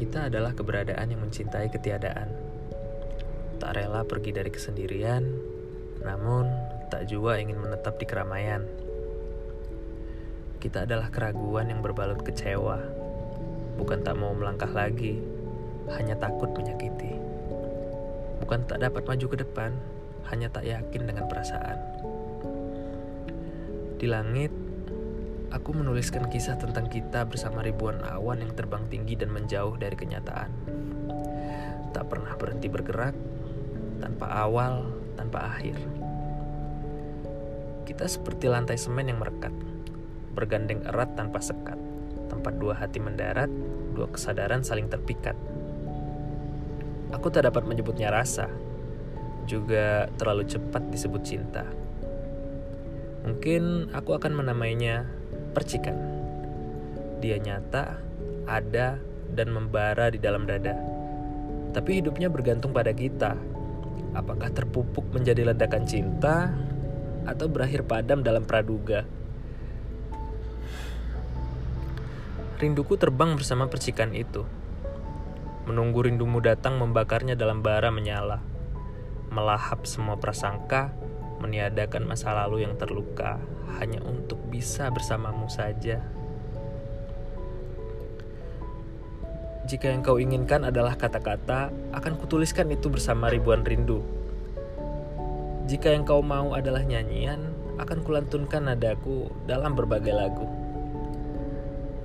Kita adalah keberadaan yang mencintai ketiadaan. Tak rela pergi dari kesendirian, namun tak juga ingin menetap di keramaian. Kita adalah keraguan yang berbalut kecewa, bukan tak mau melangkah lagi, hanya takut menyakiti. Bukan tak dapat maju ke depan, hanya tak yakin dengan perasaan. Di langit, aku menuliskan kisah tentang kita bersama ribuan awan yang terbang tinggi dan menjauh dari kenyataan. Tak pernah berhenti bergerak, tanpa awal, tanpa akhir. Kita seperti lantai semen yang merekat, bergandeng erat tanpa sekat. Tempat dua hati mendarat, dua kesadaran saling terpikat. Aku tak dapat menyebutnya rasa, juga terlalu cepat disebut cinta. Mungkin aku akan menamainya percikan. Dia nyata, ada, dan membara di dalam dada. Tapi hidupnya bergantung pada kita. Apakah terpupuk menjadi ledakan cinta atau berakhir padam dalam praduga? Rinduku terbang bersama percikan itu. Menunggu rindumu datang membakarnya dalam bara menyala. Melahap semua prasangka, meniadakan masa lalu yang terluka hanya untuk bisa bersamamu saja. Jika yang kau inginkan adalah kata-kata, akan kutuliskan itu bersama ribuan rindu. Jika yang kau mau adalah nyanyian, akan kulantunkan nadaku dalam berbagai lagu.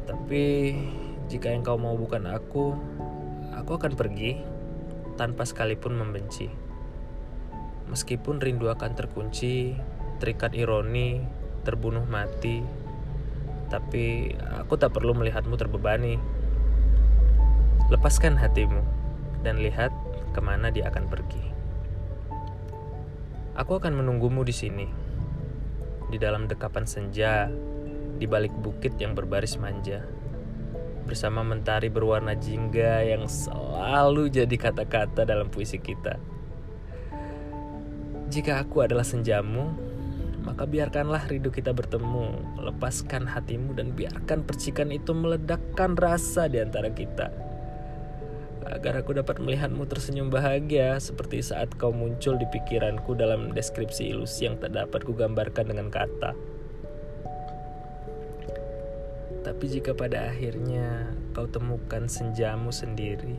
Tapi jika yang kau mau bukan aku, aku akan pergi tanpa sekalipun membenci. Meskipun rindu akan terkunci, terikat ironi, terbunuh mati, tapi aku tak perlu melihatmu terbebani. Lepaskan hatimu dan lihat ke mana dia akan pergi. Aku akan menunggumu di sini, di dalam dekapan senja, di balik bukit yang berbaris manja, bersama mentari berwarna jingga yang selalu jadi kata-kata dalam puisi kita. Jika aku adalah senjamu, maka biarkanlah rindu kita bertemu, lepaskan hatimu dan biarkan percikan itu meledakkan rasa di antara kita. Agar aku dapat melihatmu tersenyum bahagia seperti saat kau muncul di pikiranku dalam deskripsi ilusi yang tak dapat kugambarkan dengan kata. Tapi jika pada akhirnya kau temukan senjamu sendiri,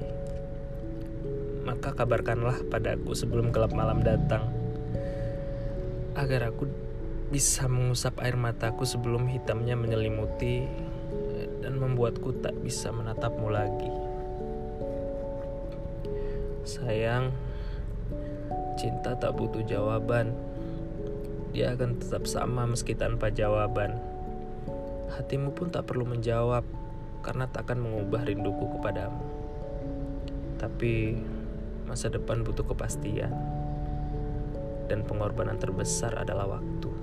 maka kabarkanlah padaku sebelum gelap malam datang agar aku bisa mengusap air mataku sebelum hitamnya menyelimuti dan membuatku tak bisa menatapmu lagi. Sayang, cinta tak butuh jawaban. Dia akan tetap sama meski tanpa jawaban. Hatimu pun tak perlu menjawab karena tak akan mengubah rinduku kepadamu. Tapi masa depan butuh kepastian dan pengorbanan terbesar adalah waktu.